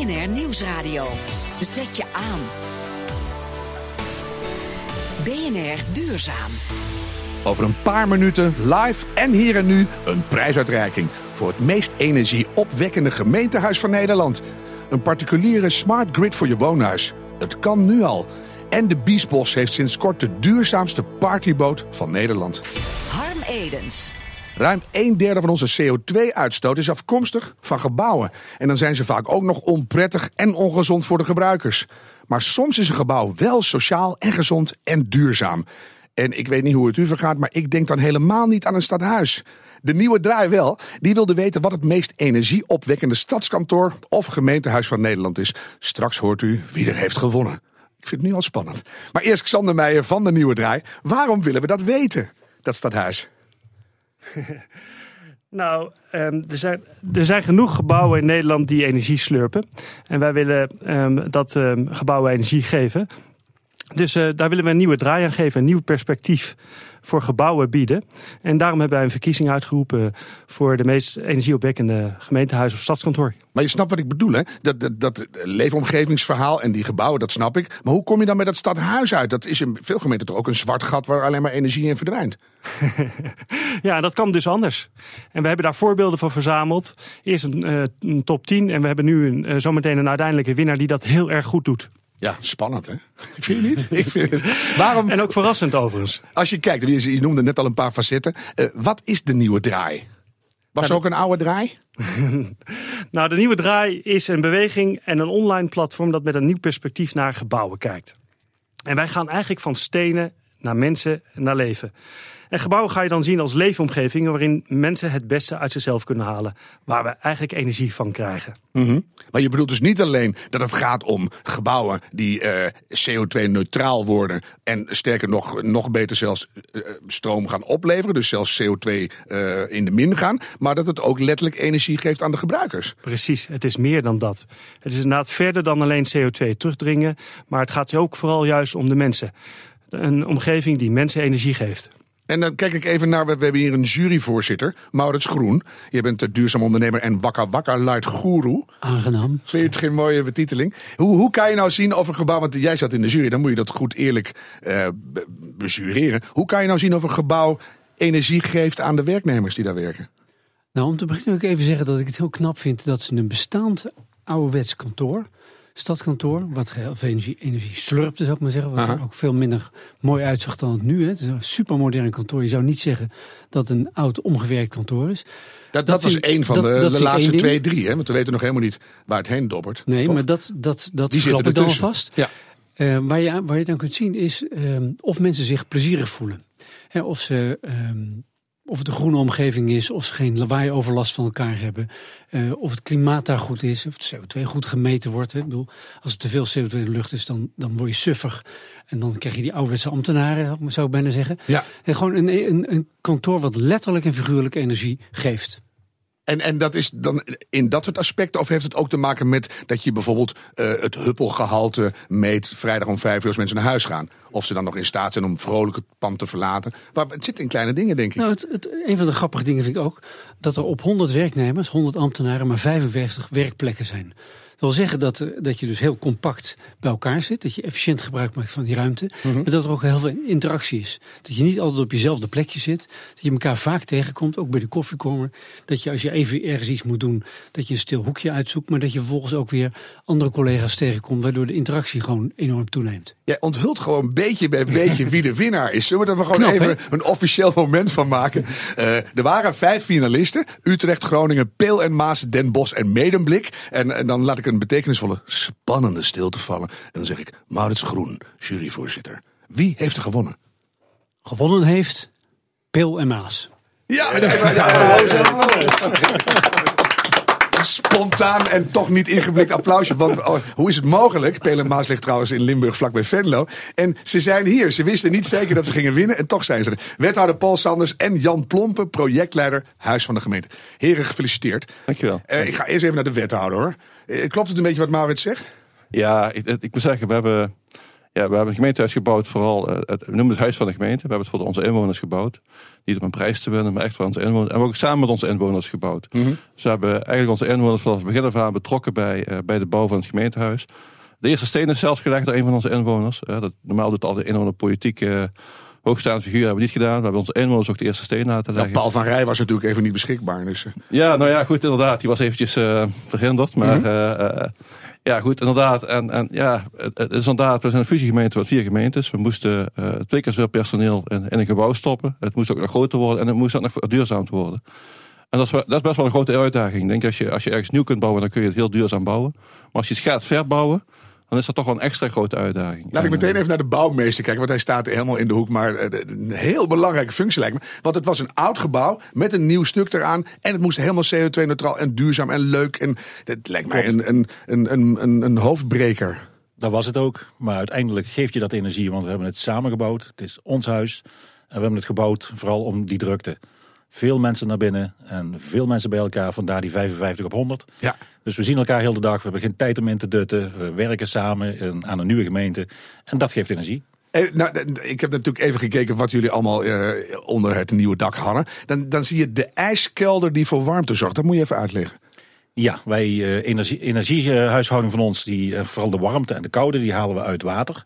BNR Nieuwsradio. Zet je aan. BNR Duurzaam. Over een paar minuten live en hier en nu een prijsuitreiking voor het meest energieopwekkende gemeentehuis van Nederland. Een particuliere smart grid voor je woonhuis. Het kan nu al. En de Biesbos heeft sinds kort de duurzaamste partyboot van Nederland. Harm Edens. Ruim een derde van onze CO2-uitstoot is afkomstig van gebouwen. En dan zijn ze vaak ook nog onprettig en ongezond voor de gebruikers. Maar soms is een gebouw wel sociaal en gezond en duurzaam. En ik weet niet hoe het u vergaat, maar ik denk dan helemaal niet aan een stadhuis. De nieuwe draai wel. Die wilde weten wat het meest energieopwekkende stadskantoor of gemeentehuis van Nederland is. Straks hoort u wie er heeft gewonnen. Ik vind het nu al spannend. Maar eerst Xander Meijer van de nieuwe draai. Waarom willen we dat weten, dat stadhuis? Nou, um, er, zijn, er zijn genoeg gebouwen in Nederland die energie slurpen. En wij willen um, dat um, gebouwen energie geven. Dus uh, daar willen we een nieuwe draai aan geven, een nieuw perspectief voor gebouwen bieden. En daarom hebben wij een verkiezing uitgeroepen voor de meest energieopwekkende gemeentehuis of stadskantoor. Maar je snapt wat ik bedoel, hè? Dat, dat, dat leefomgevingsverhaal en die gebouwen, dat snap ik. Maar hoe kom je dan met dat stadhuis uit? Dat is in veel gemeenten toch ook een zwart gat waar alleen maar energie in verdwijnt. ja, dat kan dus anders. En we hebben daar voorbeelden van verzameld. Eerst een, uh, een top 10 en we hebben nu een, uh, zometeen een uiteindelijke winnaar die dat heel erg goed doet. Ja, spannend hè? Vind je niet? Ik vind het. Waarom... En ook verrassend overigens. Als je kijkt, je noemde net al een paar facetten. Uh, wat is de nieuwe draai? Was er ook een oude draai? nou, de nieuwe draai is een beweging en een online platform dat met een nieuw perspectief naar gebouwen kijkt. En wij gaan eigenlijk van stenen naar mensen naar leven. En gebouwen ga je dan zien als leefomgevingen waarin mensen het beste uit zichzelf kunnen halen. Waar we eigenlijk energie van krijgen. Mm -hmm. Maar je bedoelt dus niet alleen dat het gaat om gebouwen die uh, CO2-neutraal worden. En sterker nog, nog beter zelfs uh, stroom gaan opleveren. Dus zelfs CO2 uh, in de min gaan. Maar dat het ook letterlijk energie geeft aan de gebruikers. Precies, het is meer dan dat. Het is inderdaad verder dan alleen CO2 terugdringen. Maar het gaat ook vooral juist om de mensen. Een omgeving die mensen energie geeft. En dan kijk ik even naar, we hebben hier een juryvoorzitter, Maurits Groen. Je bent de duurzaam ondernemer en wakka wakka light guru. Aangenaam. Vind je het geen mooie betiteling? Hoe, hoe kan je nou zien of een gebouw, want jij zat in de jury, dan moet je dat goed eerlijk uh, besureren. Hoe kan je nou zien of een gebouw energie geeft aan de werknemers die daar werken? Nou, om te beginnen wil ik even zeggen dat ik het heel knap vind dat ze een bestaand ouderwets kantoor stadkantoor. Wat veel energie, energie slurpte, zou ik maar zeggen. Wat er ook veel minder mooi uitzag dan het nu. Hè. Het is een supermodern kantoor. Je zou niet zeggen dat het een oud omgewerkt kantoor is. Dat, dat, was één van de, de laatste twee, drie. Hè? Want we weten nog helemaal niet waar het heen dobbert. Nee, toch? maar dat, dat, dat klopt ik dan vast. Ja. Uh, waar, je, waar je dan kunt zien is uh, of mensen zich plezierig voelen. Hè, of ze... Uh, of het een groene omgeving is, of ze geen lawaai-overlast van elkaar hebben, uh, of het klimaat daar goed is, of het CO2 goed gemeten wordt. Hè. Ik bedoel, als er te veel CO2 in de lucht is, dan, dan word je suffig. En dan krijg je die ouderwetse ambtenaren, zou ik bijna zeggen. Ja. En gewoon een, een, een kantoor wat letterlijk en figuurlijk energie geeft. En, en dat is dan in dat soort aspecten, of heeft het ook te maken met dat je bijvoorbeeld uh, het huppelgehalte meet vrijdag om vijf uur als mensen naar huis gaan? Of ze dan nog in staat zijn om vrolijk het pand te verlaten. Maar het zit in kleine dingen, denk ik. Nou, het, het, een van de grappige dingen vind ik ook dat er op 100 werknemers, 100 ambtenaren, maar 55 werkplekken zijn. Dat wil zeggen dat, dat je dus heel compact bij elkaar zit. Dat je efficiënt gebruik maakt van die ruimte. Mm -hmm. Maar dat er ook heel veel interactie is. Dat je niet altijd op jezelfde plekje zit. Dat je elkaar vaak tegenkomt, ook bij de koffiekormer. Dat je als je even ergens iets moet doen, dat je een stil hoekje uitzoekt. Maar dat je vervolgens ook weer andere collega's tegenkomt. Waardoor de interactie gewoon enorm toeneemt. Jij onthult gewoon beetje bij beetje wie de winnaar is. Zullen we er gewoon Knap, even he? een officieel moment van maken? Uh, er waren vijf finalisten. Utrecht, Groningen, Peel en Maas, Den Bosch en Medemblik. En, en dan laat ik een betekenisvolle, spannende stilte vallen. En dan zeg ik, Maurits Groen, juryvoorzitter. Wie heeft er gewonnen? Gewonnen heeft Peel en Maas. Ja, ja, ja, ja, Spontaan en toch niet ingeblikt applausje. Want oh, hoe is het mogelijk? Peel en Maas ligt trouwens in Limburg vlakbij Venlo. En ze zijn hier. Ze wisten niet zeker dat ze gingen winnen. En toch zijn ze er. Wethouder Paul Sanders en Jan Plompen, projectleider Huis van de Gemeente. Heren, gefeliciteerd. Dankjewel. Uh, ik ga eerst even naar de wethouder hoor. Uh, klopt het een beetje wat Maurits zegt? Ja, ik, ik moet zeggen, we hebben Ja, we hebben een gemeentehuis gebouwd, vooral, uh, het, we noemen het huis van de gemeente. We hebben het voor onze inwoners gebouwd. Niet om een prijs te winnen, maar echt voor onze inwoners. En we hebben ook samen met onze inwoners gebouwd. Mm -hmm. Dus we hebben eigenlijk onze inwoners vanaf het begin af aan betrokken bij, uh, bij de bouw van het gemeentehuis. De eerste steen is zelfs gelegd door een van onze inwoners. Uh, dat, normaal doet al de inwoner politiek hoogstaande figuur hebben we niet gedaan. We hebben onze inwoners ook de eerste steen laten leggen. Ja, Paul van Rij was natuurlijk even niet beschikbaar. Dus. Ja, nou ja, goed, inderdaad. Die was eventjes uh, verhinderd. Maar mm -hmm. uh, ja, goed, inderdaad. En, en ja, het, is inderdaad, we zijn een fusiegemeente met vier gemeentes. We moesten uh, twee keer zoveel personeel in, in een gebouw stoppen. Het moest ook nog groter worden en het moest ook nog duurzaam worden. En dat is, dat is best wel een grote uitdaging. Denk als je, als je ergens nieuw kunt bouwen, dan kun je het heel duurzaam bouwen. Maar als je het gaat verbouwen, dan is dat toch wel een extra grote uitdaging. Laat ik meteen even naar de bouwmeester kijken, want hij staat helemaal in de hoek. Maar een heel belangrijke functie lijkt me. Want het was een oud gebouw met een nieuw stuk eraan. En het moest helemaal CO2-neutraal en duurzaam en leuk. En dat lijkt mij een, een, een, een, een hoofdbreker. Dat was het ook. Maar uiteindelijk geeft je dat energie, want we hebben het samengebouwd. Het is ons huis. En we hebben het gebouwd vooral om die drukte. Veel mensen naar binnen en veel mensen bij elkaar. Vandaar die 55 op 100. Ja. Dus we zien elkaar heel de dag. We hebben geen tijd om in te dutten. We werken samen aan een nieuwe gemeente. En dat geeft energie. Eh, nou, ik heb natuurlijk even gekeken wat jullie allemaal eh, onder het nieuwe dak hadden. Dan, dan zie je de ijskelder die voor warmte zorgt. Dat moet je even uitleggen. Ja, wij uh, energie, energiehuishouding van ons, die, vooral de warmte en de koude, die halen we uit water.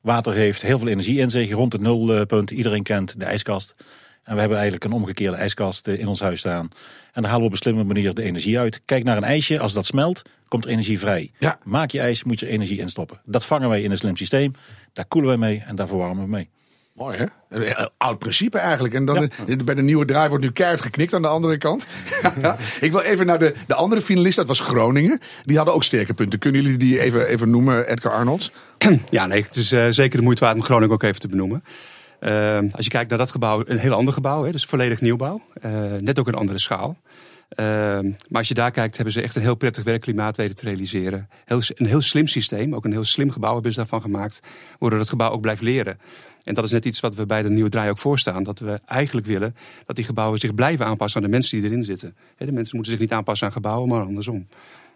Water heeft heel veel energie in zich, rond het nulpunt. Iedereen kent de ijskast. En we hebben eigenlijk een omgekeerde ijskast in ons huis staan. En daar halen we op een slimme manier de energie uit. Kijk naar een ijsje, als dat smelt, komt er energie vrij. Ja. Maak je ijs, moet je energie instoppen. Dat vangen wij in een slim systeem. Daar koelen wij mee en daar verwarmen we mee. Mooi hè? Een oud principe eigenlijk. En dan ja. bij de nieuwe draai wordt nu keihard geknikt aan de andere kant. ik wil even naar de, de andere finalist, dat was Groningen. Die hadden ook sterke punten. Kunnen jullie die even, even noemen, Edgar Arnolds? Ja, nee, het is uh, zeker de moeite waard om Groningen ook even te benoemen. Uh, als je kijkt naar dat gebouw, een heel ander gebouw, hè, dus volledig nieuwbouw. Uh, net ook een andere schaal. Uh, maar als je daar kijkt, hebben ze echt een heel prettig werkklimaat weten te realiseren. Een heel slim systeem, ook een heel slim gebouw hebben ze daarvan gemaakt. Waardoor het gebouw ook blijft leren. En dat is net iets wat we bij de nieuwe draai ook voorstaan. Dat we eigenlijk willen dat die gebouwen zich blijven aanpassen aan de mensen die erin zitten. De mensen moeten zich niet aanpassen aan gebouwen, maar andersom.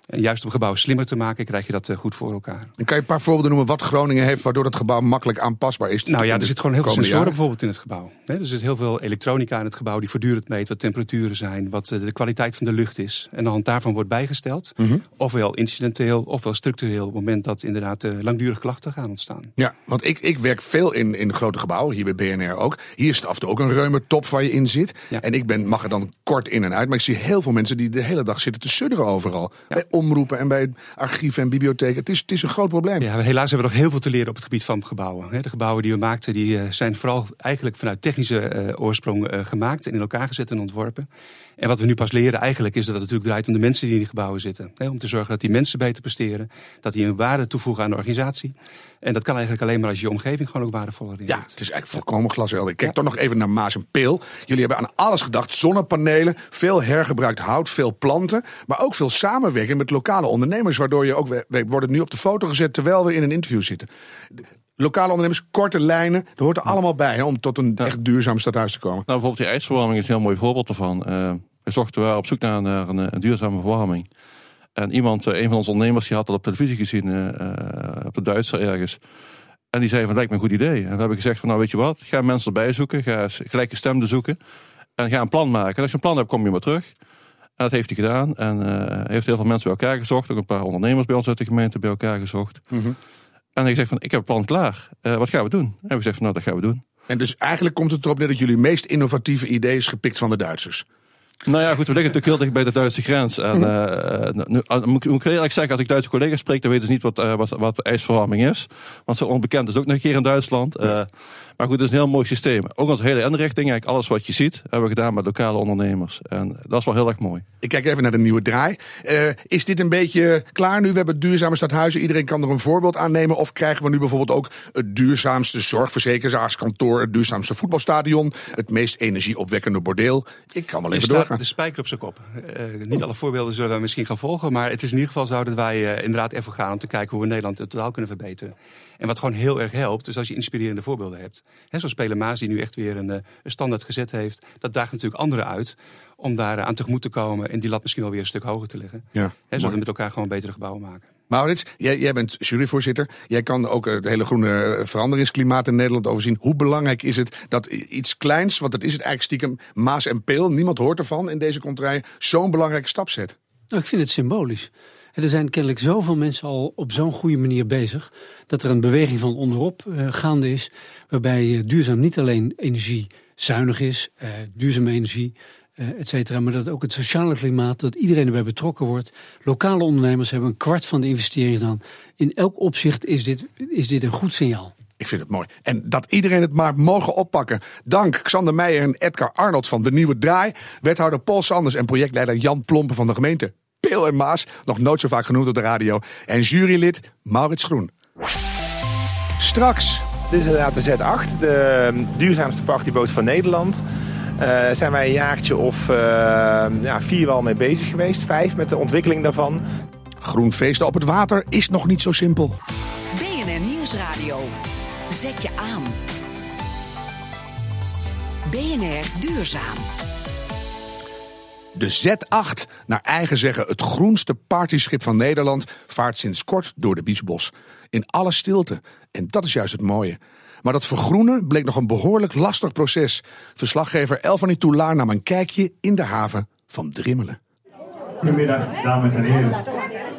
En juist om gebouwen slimmer te maken, krijg je dat goed voor elkaar. En kan je een paar voorbeelden noemen wat Groningen heeft, waardoor dat gebouw makkelijk aanpasbaar is? Nou ja, er zit gewoon heel veel sensoren bijvoorbeeld in het gebouw. Er zit heel veel elektronica in het gebouw die voortdurend meet wat temperaturen zijn, wat de kwaliteit van de lucht is. En aan de hand daarvan wordt bijgesteld, mm ofwel incidenteel, ofwel structureel, op het moment dat inderdaad langdurig klachten gaan ontstaan. Ja, want ik, ik werk veel in, in grote gebouwen, hier bij BNR ook. Hier is het af en toe ook een ruime top waar je in zit. Ja. En ik ben, mag er dan kort in en uit, maar ik zie heel veel mensen die de hele dag zitten te sudderen overal. Ja. Omroepen en bij archieven en bibliotheken. Het is, het is een groot probleem. Ja, helaas hebben we nog heel veel te leren op het gebied van gebouwen. De gebouwen die we maakten die zijn vooral eigenlijk vanuit technische oorsprong gemaakt en in elkaar gezet en ontworpen. En wat we nu pas leren eigenlijk is dat het natuurlijk draait om de mensen die in die gebouwen zitten. Om te zorgen dat die mensen beter presteren, dat die een waarde toevoegen aan de organisatie. En dat kan eigenlijk alleen maar als je, je omgeving gewoon ook waardevoller is. Ja, het is eigenlijk volkomen glashelder. Ik kijk ja. toch nog even naar Maas en Peel. Jullie hebben aan alles gedacht. Zonnepanelen, veel hergebruikt hout, veel planten. Maar ook veel samenwerking met lokale ondernemers. Waardoor je ook, we worden nu op de foto gezet terwijl we in een interview zitten. Lokale ondernemers, korte lijnen, dat hoort er allemaal bij hè, om tot een ja. echt duurzaam stadhuis te komen. Nou, bijvoorbeeld die ijsverwarming is een heel mooi voorbeeld ervan. Uh, we zochten we op zoek naar, naar een, een, duurzame verwarming. En iemand, een van onze ondernemers, die had dat op televisie gezien, uh, op de Duitser ergens. En die zei van, lijkt me een goed idee. En we hebben gezegd van, nou weet je wat, ga mensen erbij zoeken, ga gelijke stemden zoeken. En ga een plan maken. En als je een plan hebt, kom je maar terug. En dat heeft hij gedaan. En uh, heeft heel veel mensen bij elkaar gezocht. Ook een paar ondernemers bij ons uit de gemeente bij elkaar gezocht. Mm -hmm. En hij zegt van, ik heb een plan klaar. Uh, wat gaan we doen? En we zeggen van, nou, dat gaan we doen. En dus eigenlijk komt het erop neer dat jullie meest innovatieve idee is gepikt van de Duitsers. Nou ja, goed, we liggen natuurlijk heel dicht bij de Duitse grens. En uh, nu, moet, moet ik eerlijk zeggen, als ik Duitse collega's spreek, dan weten ze niet wat, uh, wat, wat ijsverwarming is. Want zo onbekend is ook nog een keer in Duitsland. Uh, maar goed, het is een heel mooi systeem. Ook onze hele inrichting, eigenlijk alles wat je ziet, hebben we gedaan met lokale ondernemers. En dat is wel heel erg mooi. Ik kijk even naar de nieuwe draai. Uh, is dit een beetje klaar nu? We hebben duurzame stadhuizen. Iedereen kan er een voorbeeld aan nemen. Of krijgen we nu bijvoorbeeld ook het duurzaamste zorgverzekeringskantoor, het duurzaamste voetbalstadion, het meest energieopwekkende bordeel? Ik kan wel even doorgaan. De spijker op zijn kop. Uh, niet alle voorbeelden zullen we misschien gaan volgen. Maar het is in ieder geval zo dat wij uh, inderdaad even gaan om te kijken hoe we Nederland het totaal kunnen verbeteren. En wat gewoon heel erg helpt, dus als je inspirerende voorbeelden hebt. He, zoals Pele Maas, die nu echt weer een, een, standaard gezet heeft. Dat daagt natuurlijk anderen uit om daar aan tegemoet te komen en die lat misschien wel weer een stuk hoger te leggen. Ja, He, zodat we met elkaar gewoon betere gebouwen maken. Maurits, jij, jij bent juryvoorzitter. Jij kan ook het hele groene veranderingsklimaat in Nederland overzien. Hoe belangrijk is het dat iets kleins, want dat is het eigenlijk stiekem Maas en Peel, niemand hoort ervan in deze contraien, zo'n belangrijke stap zet? Nou, ik vind het symbolisch. Er zijn kennelijk zoveel mensen al op zo'n goede manier bezig. dat er een beweging van onderop uh, gaande is. waarbij uh, duurzaam niet alleen energiezuinig is, uh, duurzame energie, et cetera. maar dat ook het sociale klimaat, dat iedereen erbij betrokken wordt. Lokale ondernemers hebben een kwart van de investering gedaan. In elk opzicht is dit, is dit een goed signaal. Ik vind het mooi. En dat iedereen het maar mogen oppakken. Dank Xander Meijer en Edgar Arnold van De Nieuwe Draai. Wethouder Paul Sanders en projectleider Jan Plompen van de gemeente Peel en Maas. Nog nooit zo vaak genoemd op de radio. En jurylid Maurits Groen. Straks. Dit is inderdaad de Z8, de duurzaamste partyboot van Nederland. Uh, zijn wij een jaartje of uh, ja, vier wel mee bezig geweest. Vijf met de ontwikkeling daarvan. Groen feesten op het water is nog niet zo simpel. BNR Nieuwsradio. Zet je aan. BNR Duurzaam. De Z8, naar eigen zeggen het groenste partyschip van Nederland, vaart sinds kort door de Biesbos. In alle stilte. En dat is juist het mooie. Maar dat vergroenen bleek nog een behoorlijk lastig proces. Verslaggever Elvanie Toulaar nam een kijkje in de haven van Drimmelen. Goedemiddag, dames en heren.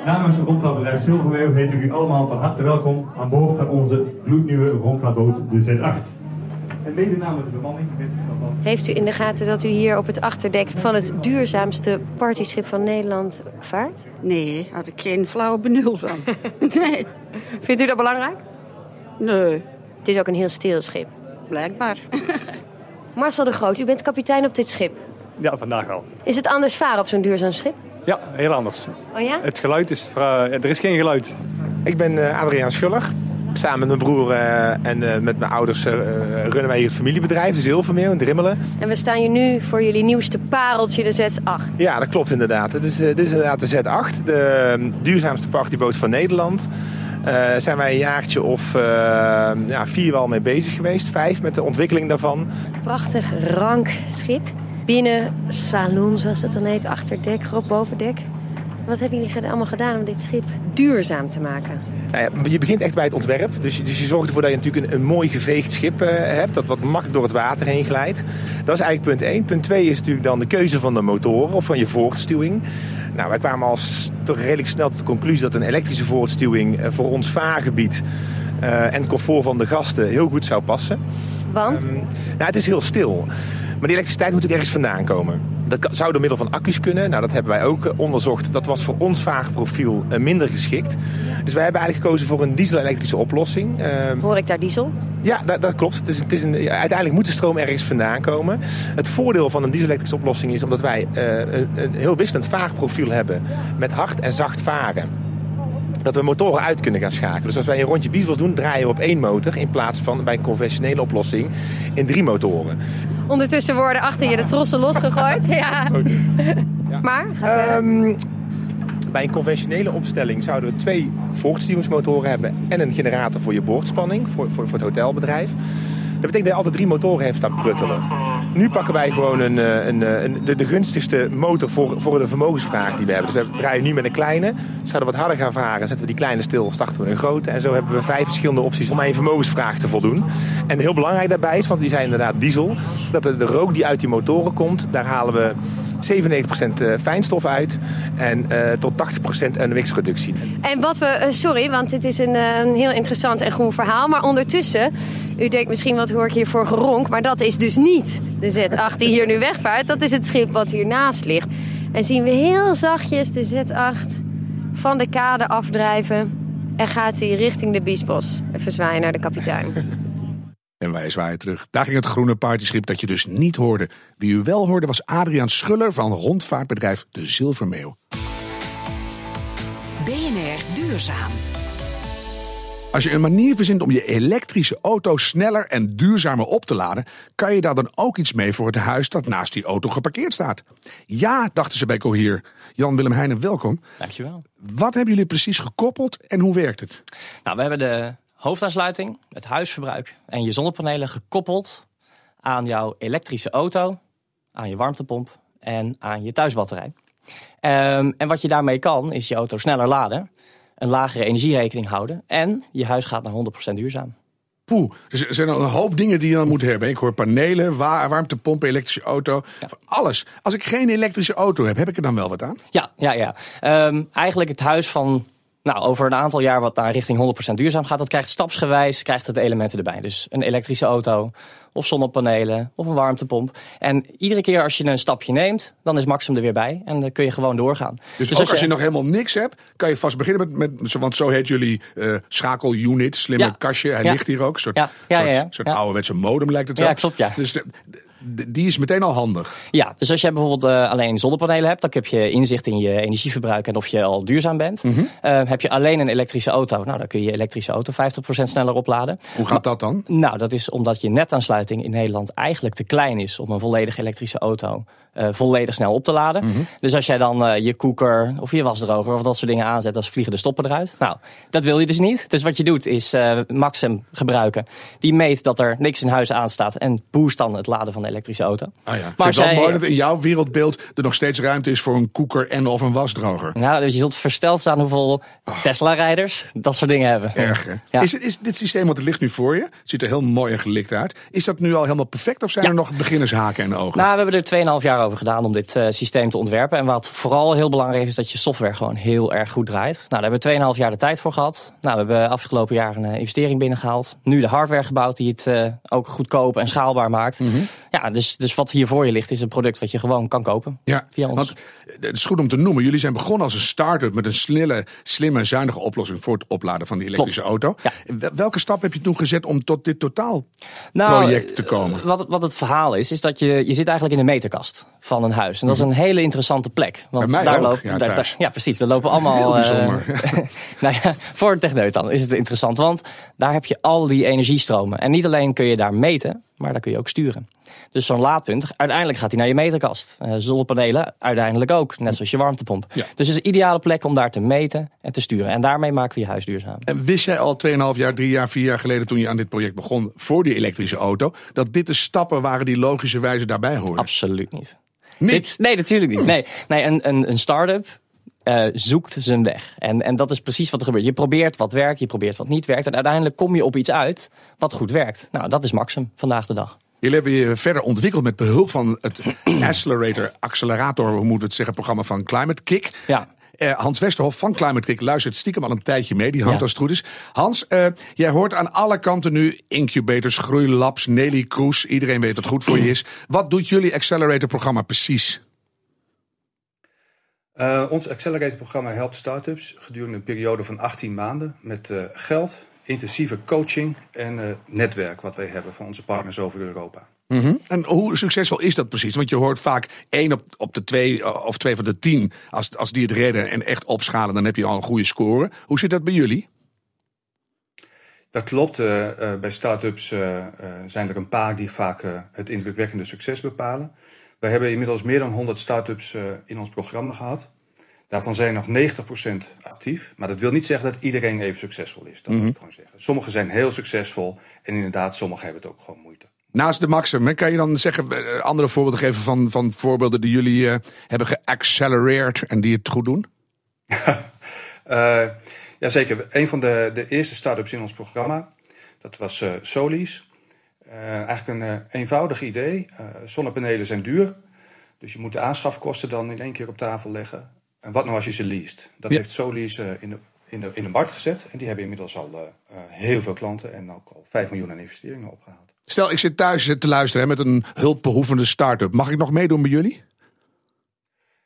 Namens rondvaartbedrijf Zilvermeeuw heet ik u allemaal van harte welkom aan boord van onze gloednieuwe rondvaartboot, de Z8. En mede namens de bemanning wens ik. Heeft u in de gaten dat u hier op het achterdek van het duurzaamste partyschip van Nederland vaart? Nee, had ik geen flauwe benul van. nee. Vindt u dat belangrijk? Nee. Het is ook een heel stil schip. Blijkbaar. Marcel de Groot, u bent kapitein op dit schip. Ja, vandaag al. Is het anders varen op zo'n duurzaam schip? Ja, heel anders. Oh ja? Het geluid is... Er is geen geluid. Ik ben uh, Adriaan Schuller. Samen met mijn broer uh, en uh, met mijn ouders uh, runnen wij hier het familiebedrijf, de Zilvermeer in Drimmelen. En we staan hier nu voor jullie nieuwste pareltje, de Z8. Ja, dat klopt inderdaad. Dit is, dit is inderdaad de Z8, de um, duurzaamste partyboot van Nederland. zijn wij een jaartje of ja, vier wel mee bezig geweest, vijf met de ontwikkeling daarvan. Prachtig rank schip. Binnen salon, zoals het dan heet, achterdek, op bovendek. Wat hebben jullie allemaal gedaan om dit schip duurzaam te maken? Nou ja, je begint echt bij het ontwerp. Dus, dus je zorgt ervoor dat je natuurlijk een, een mooi geveegd schip uh, hebt. Dat wat makkelijk door het water heen glijdt. Dat is eigenlijk punt 1. Punt 2 is natuurlijk dan de keuze van de motoren of van je voortstuwing. Nou, wij kwamen al toch redelijk snel tot de conclusie dat een elektrische voortstuwing uh, voor ons vaargebied uh, en comfort van de gasten heel goed zou passen. Want? Um, nou, het is heel stil. Maar die elektriciteit moet ook ergens vandaan komen. Dat zou door middel van accu's kunnen. Nou, dat hebben wij ook onderzocht. Dat was voor ons vaarprofiel minder geschikt. Dus wij hebben eigenlijk gekozen voor een diesel-elektrische oplossing. Uh, Hoor ik daar diesel? Ja, dat, dat klopt. Het is, het is een, uiteindelijk moet de stroom ergens vandaan komen. Het voordeel van een diesel-elektrische oplossing is omdat wij uh, een, een heel wisselend vaarprofiel hebben. Met hard en zacht varen dat we motoren uit kunnen gaan schakelen. Dus als wij een rondje Biesbos doen, draaien we op één motor... in plaats van bij een conventionele oplossing in drie motoren. Ondertussen worden achter je de trossen losgegooid. ja. ja. Maar, ga um, bij een conventionele opstelling zouden we twee voortstuwingsmotoren hebben... en een generator voor je boordspanning, voor, voor, voor het hotelbedrijf. Dat betekent dat je altijd drie motoren heeft staan pruttelen. Nu pakken wij gewoon een, een, een, de, de, gunstigste motor voor, voor de vermogensvraag die we hebben. Dus we draaien nu met een kleine. Zouden we wat harder gaan varen, zetten we die kleine stil, starten we een grote. En zo hebben we vijf verschillende opties om aan je vermogensvraag te voldoen. En heel belangrijk daarbij is, want die zijn inderdaad diesel, dat de rook die uit die motoren komt, daar halen we 97% fijnstof uit en uh, tot 80% NOx-reductie. En wat we, uh, sorry, want dit is een, een, heel interessant en groen verhaal, maar ondertussen, u denkt misschien wat hoor ik hier voor geronk, maar dat is dus niet de Z8 die hier nu wegvaart, dat is het schip wat hiernaast ligt. En zien we heel zachtjes de Z8 van de kade afdrijven en gaat hij richting de Biesbos. Even zwaaien naar de kapitein. En wij zwaaien terug. Daar ging het groene partyschip dat je dus niet hoorde. Wie u wel hoorde was Adriaan Schuller van rondvaartbedrijf De Zilvermeeuw. BNR Duurzaam. Als je een manier verzint om je elektrische auto sneller en duurzamer op te laden, kan je daar dan ook iets mee voor het huis dat naast die auto geparkeerd staat. Ja, dachten ze bij Cohier. Jan-Willem Heijnen, welkom. Dankjewel. Wat hebben jullie precies gekoppeld en hoe werkt het? Nou, we hebben de hoofdaansluiting, het huisverbruik en je zonnepanelen gekoppeld aan jouw elektrische auto, aan je warmtepomp en aan je thuisbatterij. Um, en wat je daarmee kan, is je auto sneller laden. een lagere energierekening houden. En je huis gaat naar 100% duurzaam. Poeh, dus er zijn al een hoop dingen die je dan moet hebben. Ik hoor panelen, wa warmtepompen, elektrische auto. Alles. Als ik geen elektrische auto heb, heb ik er dan wel wat aan? Ja, ja, ja. Ehm, eigenlijk het huis van nou, over een aantal jaar wat naar richting 100% duurzaam gaat, dat krijgt stapsgewijs krijgt het elementen erbij. Dus een elektrische auto, of zonnepanelen, of een warmtepomp. En iedere keer als je een stapje neemt, dan is Maxim er weer bij. En dan kun je gewoon doorgaan. Dus, ook als je, nog helemaal niks hebt, kan je vast beginnen met, met want zo heet jullie uh, schakelunit, slimme Ja. kastje. Hij Ja. ligt hier ook, een soort, Ja, soort, soort ouderwetse modem lijkt het wel. Ja, klopt, ja. Dus de- die is meteen al handig. Ja, dus als je bijvoorbeeld eh, alleen zonnepanelen hebt, dan heb je inzicht in je energieverbruik en of je al duurzaam bent. Mhm. Eh, heb je alleen een elektrische auto, nou dan kun je je elektrische auto 50% sneller opladen. Hoe gaat dat dan? Nou, dat is omdat je netaansluiting in Nederland eigenlijk te klein is om een volledig elektrische auto eh, volledig snel op te laden. Mhm. Dus als jij dan eh, je koeker of je wasdroger of dat soort dingen aanzet, dan vliegen de stoppen eruit. Nou, dat wil je dus niet. Dus wat je doet is eh, Maxim gebruiken. Die meet dat er niks in huis aanstaat en boost dan het laden van de elektrische auto. Ah ja. Maar het wel zij- mooi dat in jouw wereldbeeld er nog steeds ruimte is voor een koeker en of een wasdroger. Nou, dus je zult versteld staan hoeveel Tesla-rijders dat soort dingen hebben. Ah. Erg? Ja. Is, het, is dit systeem, want het ligt nu voor je, het ziet er heel mooi en gelikt uit. Is dat nu al helemaal perfect of zijn Ja. er nog beginnershaken en ogen? Nou, we hebben er 2,5 jaar over gedaan om dit eh, systeem te ontwerpen. En wat vooral heel belangrijk is, is dat je software gewoon heel erg goed draait. Nou, daar hebben we 2,5 jaar de tijd voor gehad. Nou, we hebben afgelopen jaar een eh, investering binnengehaald. Nu de hardware gebouwd die het eh, ook goedkoop en schaalbaar maakt. Mhm. Ja, dus, dus wat hier voor je ligt is een product wat je gewoon kan kopen. Ja, via ons. want het is goed om te noemen. Jullie zijn begonnen als een start-up met een snelle, slimme en zuinige oplossing voor het opladen van die elektrische auto. Wel- Welke stap heb je toen gezet om tot dit totaalproject te komen? Wat, wat het verhaal is, is dat je, je zit eigenlijk in de meterkast van een huis. En dat is een hele interessante plek. Want daar loopt, ja, daar- daar- ja, precies. Daar lopen allemaal. Eh, nou ja, voor een techneut dan is het interessant. Want daar heb je al die energiestromen. En niet alleen kun je daar meten, maar daar kun je ook sturen. Dus zo'n laadpunt, uiteindelijk gaat hij naar je meterkast. Eh, zonnepanelen, uiteindelijk ook. Net zoals je warmtepomp. Ja. Dus het is een ideale plek om daar te meten en te sturen. En daarmee maken we je huis duurzaam. En wist jij al 2,5 jaar, 3 jaar, 4 jaar geleden toen je aan dit project begon voor die elektrische auto, dat dit de stappen waren die logischerwijze daarbij horen? Absoluut niet. Niet? Dit- nee, natuurlijk niet. Nee, nee een, een, een start-up eh, zoekt zijn weg. En, en dat is precies wat er gebeurt. Je probeert wat werkt, je probeert wat niet werkt. En uiteindelijk kom je op iets uit wat goed werkt. Nou, dat is Maxim vandaag de dag. Jullie hebben je verder ontwikkeld met behulp van het Accelerator, accelerator, hoe moeten we het zeggen, programma van Climate Kick. Ja. Eh, Hans Westerhof van Climate Kick luistert stiekem al een tijdje mee. Die hangt Ja. als het goed is. Hans, eh, jij hoort aan alle kanten nu incubators, groeilabs, Nelly Kroes. Iedereen weet dat het goed voor je is. Wat doet jullie Accelerator programma precies? Eh, ons Accelerator-programma helpt start-ups gedurende een periode van 18 maanden met eh, geld, intensieve coaching en eh, netwerk wat wij hebben van onze partners over Europa. Mhm. En hoe succesvol is dat precies? Want je hoort vaak één op, op de twee of twee van de tien. Als, als die het redden en echt opschalen, dan heb je al een goede score. Hoe zit dat bij jullie? Dat klopt. bij start-ups zijn er een paar die vaak het indrukwekkende succes bepalen. Wij hebben inmiddels meer dan 100 start-ups eh, in ons programma gehad. Daarvan zijn nog 90% actief. Maar dat wil niet zeggen dat iedereen even succesvol is. Dat moet ik gewoon zeggen. Sommigen zijn heel succesvol. En inderdaad, sommigen hebben het ook gewoon moeite. Naast de Maxim, kan je dan zeggen, eh, andere voorbeelden geven van, van voorbeelden die jullie eh, hebben geaccelereerd en die het goed doen? Eh jazeker. Een van de, de eerste start-ups in ons programma, dat was Solis. Eh, eigenlijk een eh, eenvoudig idee. Eh, zonnepanelen zijn duur, dus je moet de aanschafkosten dan in één keer op tafel leggen. En wat nou als je ze leest? Dat Ja. heeft Solis in, de, in, de, in de markt gezet. En die hebben inmiddels al heel veel klanten en ook al 5 miljoen aan investeringen opgehaald. Stel, ik zit thuis te luisteren hè, met een hulpbehoevende start-up. Mag ik nog meedoen bij jullie?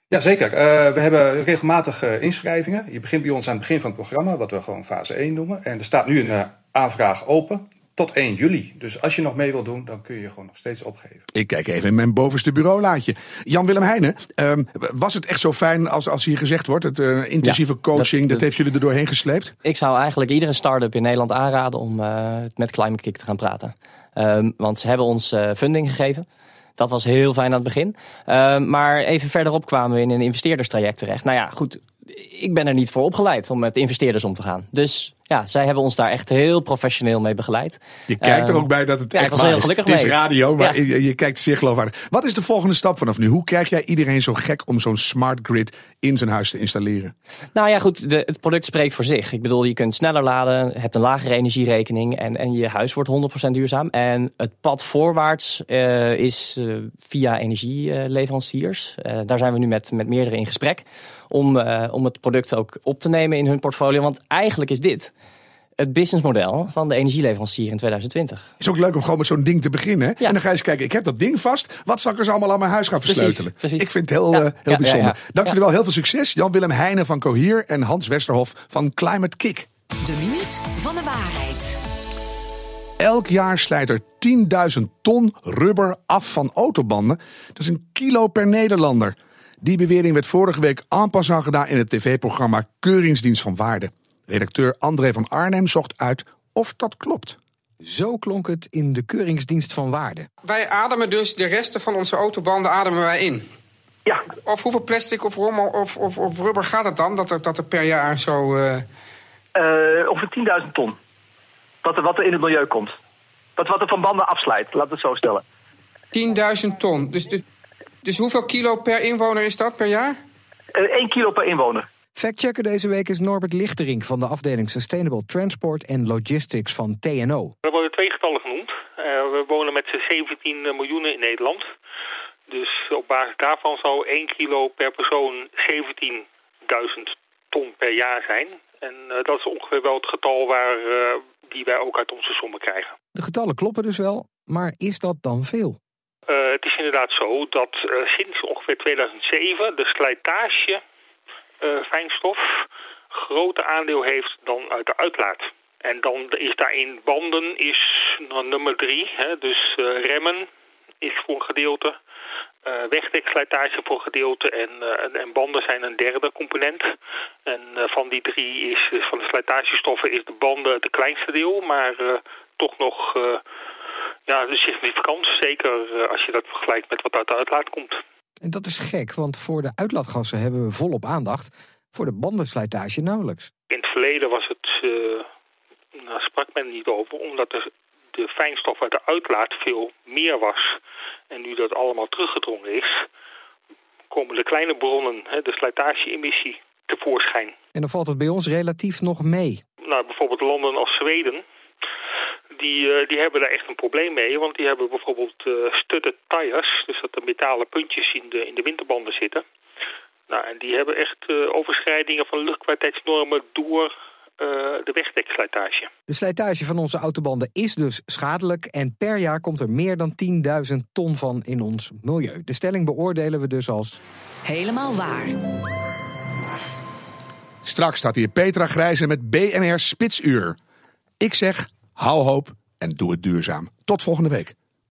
Jazeker. Eh we hebben regelmatig inschrijvingen. Je begint bij ons aan het begin van het programma, wat we gewoon fase 1 noemen. En er staat nu een aanvraag open tot 1 juli. Dus als je nog mee wilt doen, dan kun je je gewoon nog steeds opgeven. Ik kijk even in mijn bovenste bureaulaadje. Jan-Willem Heijnen, ehm, was het echt zo fijn als, als hier gezegd wordt? Het eh, intensieve Ja, coaching, dat, dat- heeft jullie er doorheen gesleept? Ik zou eigenlijk iedere start-up in Nederland aanraden om eh, met Climate Kick te gaan praten. Ehm, want ze hebben ons eh, funding gegeven. Dat was heel fijn aan het begin. Ehm, maar even verderop kwamen we in een investeerderstraject terecht. Nou ja, goed. Ik ben er niet voor opgeleid om met investeerders om te gaan. Dus ja, zij hebben ons daar echt heel professioneel mee begeleid. Je kijkt er Ehm, ook bij dat het ja, echt was heel is. gelukkig Het is mee. radio, maar Ja. je, je kijkt zeer geloofwaardig. Wat is de volgende stap vanaf nu? Hoe krijg jij iedereen zo gek om zo'n smart grid in zijn huis te installeren? Nou ja, goed, de, het product spreekt voor zich. Ik bedoel, je kunt sneller laden, hebt een lagere energierekening en, en je huis wordt 100% duurzaam. En het pad voorwaarts eh, is eh, via energieleveranciers. Eh, daar zijn we nu met, met meerdere in gesprek om, om het product ook op te nemen in hun portfolio. Want eigenlijk is dit het businessmodel van de energieleverancier in 2020. is ook leuk om gewoon met zo'n ding te beginnen. Hè? En dan ga je eens kijken, ik heb dat ding vast. Wat zal ik er zo allemaal aan mijn huis gaan versleutelen? precies. Ik vind het heel, Ja, eh, heel ja, ja, bijzonder. ja. Dank Ja. jullie wel, heel veel succes. Jan-Willem Heijnen van Cohier en Hans Westerhof van Climate Kick. De minuut van de waarheid. Elk jaar slijt er 10.000 ton rubber af van autobanden. Dat is een kilo per Nederlander. Die bewering werd vorige week en passant gedaan in het tv-programma Keuringsdienst van Waarde. Redacteur André van Arnhem zocht uit of dat klopt. Zo klonk het in de Keuringsdienst van Waarde. Wij ademen dus de resten van onze autobanden ademen wij in. Ja. Of hoeveel plastic of rommel of, of, of rubber gaat het dan? Dat er, dat er per jaar zo. eh, Eh, ongeveer 10.000 ton. Wat er, wat er in het milieu komt. Dat wat er van banden afslijt, laten we het zo stellen. 10.000 ton. Dus, dus, dus hoeveel kilo per inwoner is dat per jaar? 1 kilo per inwoner. Factchecker deze week is Norbert Lichterink van de afdeling Sustainable Transport and Logistics van TNO. Er worden twee getallen genoemd. Eh, we wonen met z'n 17 miljoen in Nederland. Dus op basis daarvan zou 1 kilo per persoon 17.000 ton per jaar zijn. En eh, dat is ongeveer wel het getal waar, eh, die wij ook uit onze sommen krijgen. De getallen kloppen dus wel, maar is dat dan veel? Eh, het is inderdaad zo dat eh, sinds ongeveer 2007 de slijtage eh, fijnstof groter aandeel heeft dan uit de uitlaat. En dan is daarin banden is nummer drie. Hè, dus eh, remmen is voor een gedeelte. eh wegdekslijtage voor een gedeelte en, eh, en- en banden zijn een derde component. En eh, van die drie is, van de slijtagestoffen is de banden het kleinste deel, maar eh, toch nog eh, ja, significant. Zeker eh, als je dat vergelijkt met wat uit de uitlaat komt. En dat is gek, want voor de uitlaatgassen hebben we volop aandacht. Voor de bandenslijtage nauwelijks. In het verleden was het, eh nou, sprak men niet over, omdat de, de fijnstof uit de uitlaat veel meer was. En nu dat allemaal teruggedrongen is, komen de kleine bronnen, hè, de slijtage-emissie, tevoorschijn. En dan valt het bij ons relatief nog mee. Nou, bijvoorbeeld landen als Zweden, die, eh, die hebben daar echt een probleem mee. Want die hebben bijvoorbeeld eh studded tires, dus dat er metalen puntjes in de, in de winterbanden zitten. Nou, en die hebben echt eh, overschrijdingen van luchtkwaliteitsnormen door eh, de wegdekslijtage. De slijtage van onze autobanden is dus schadelijk en per jaar komt er meer dan 10.000 ton van in ons milieu. De stelling beoordelen we dus als Helemaal waar. Straks staat hier Petra Grijze met BNR Spitsuur. Ik zeg, hou hoop en doe het duurzaam. Tot volgende week.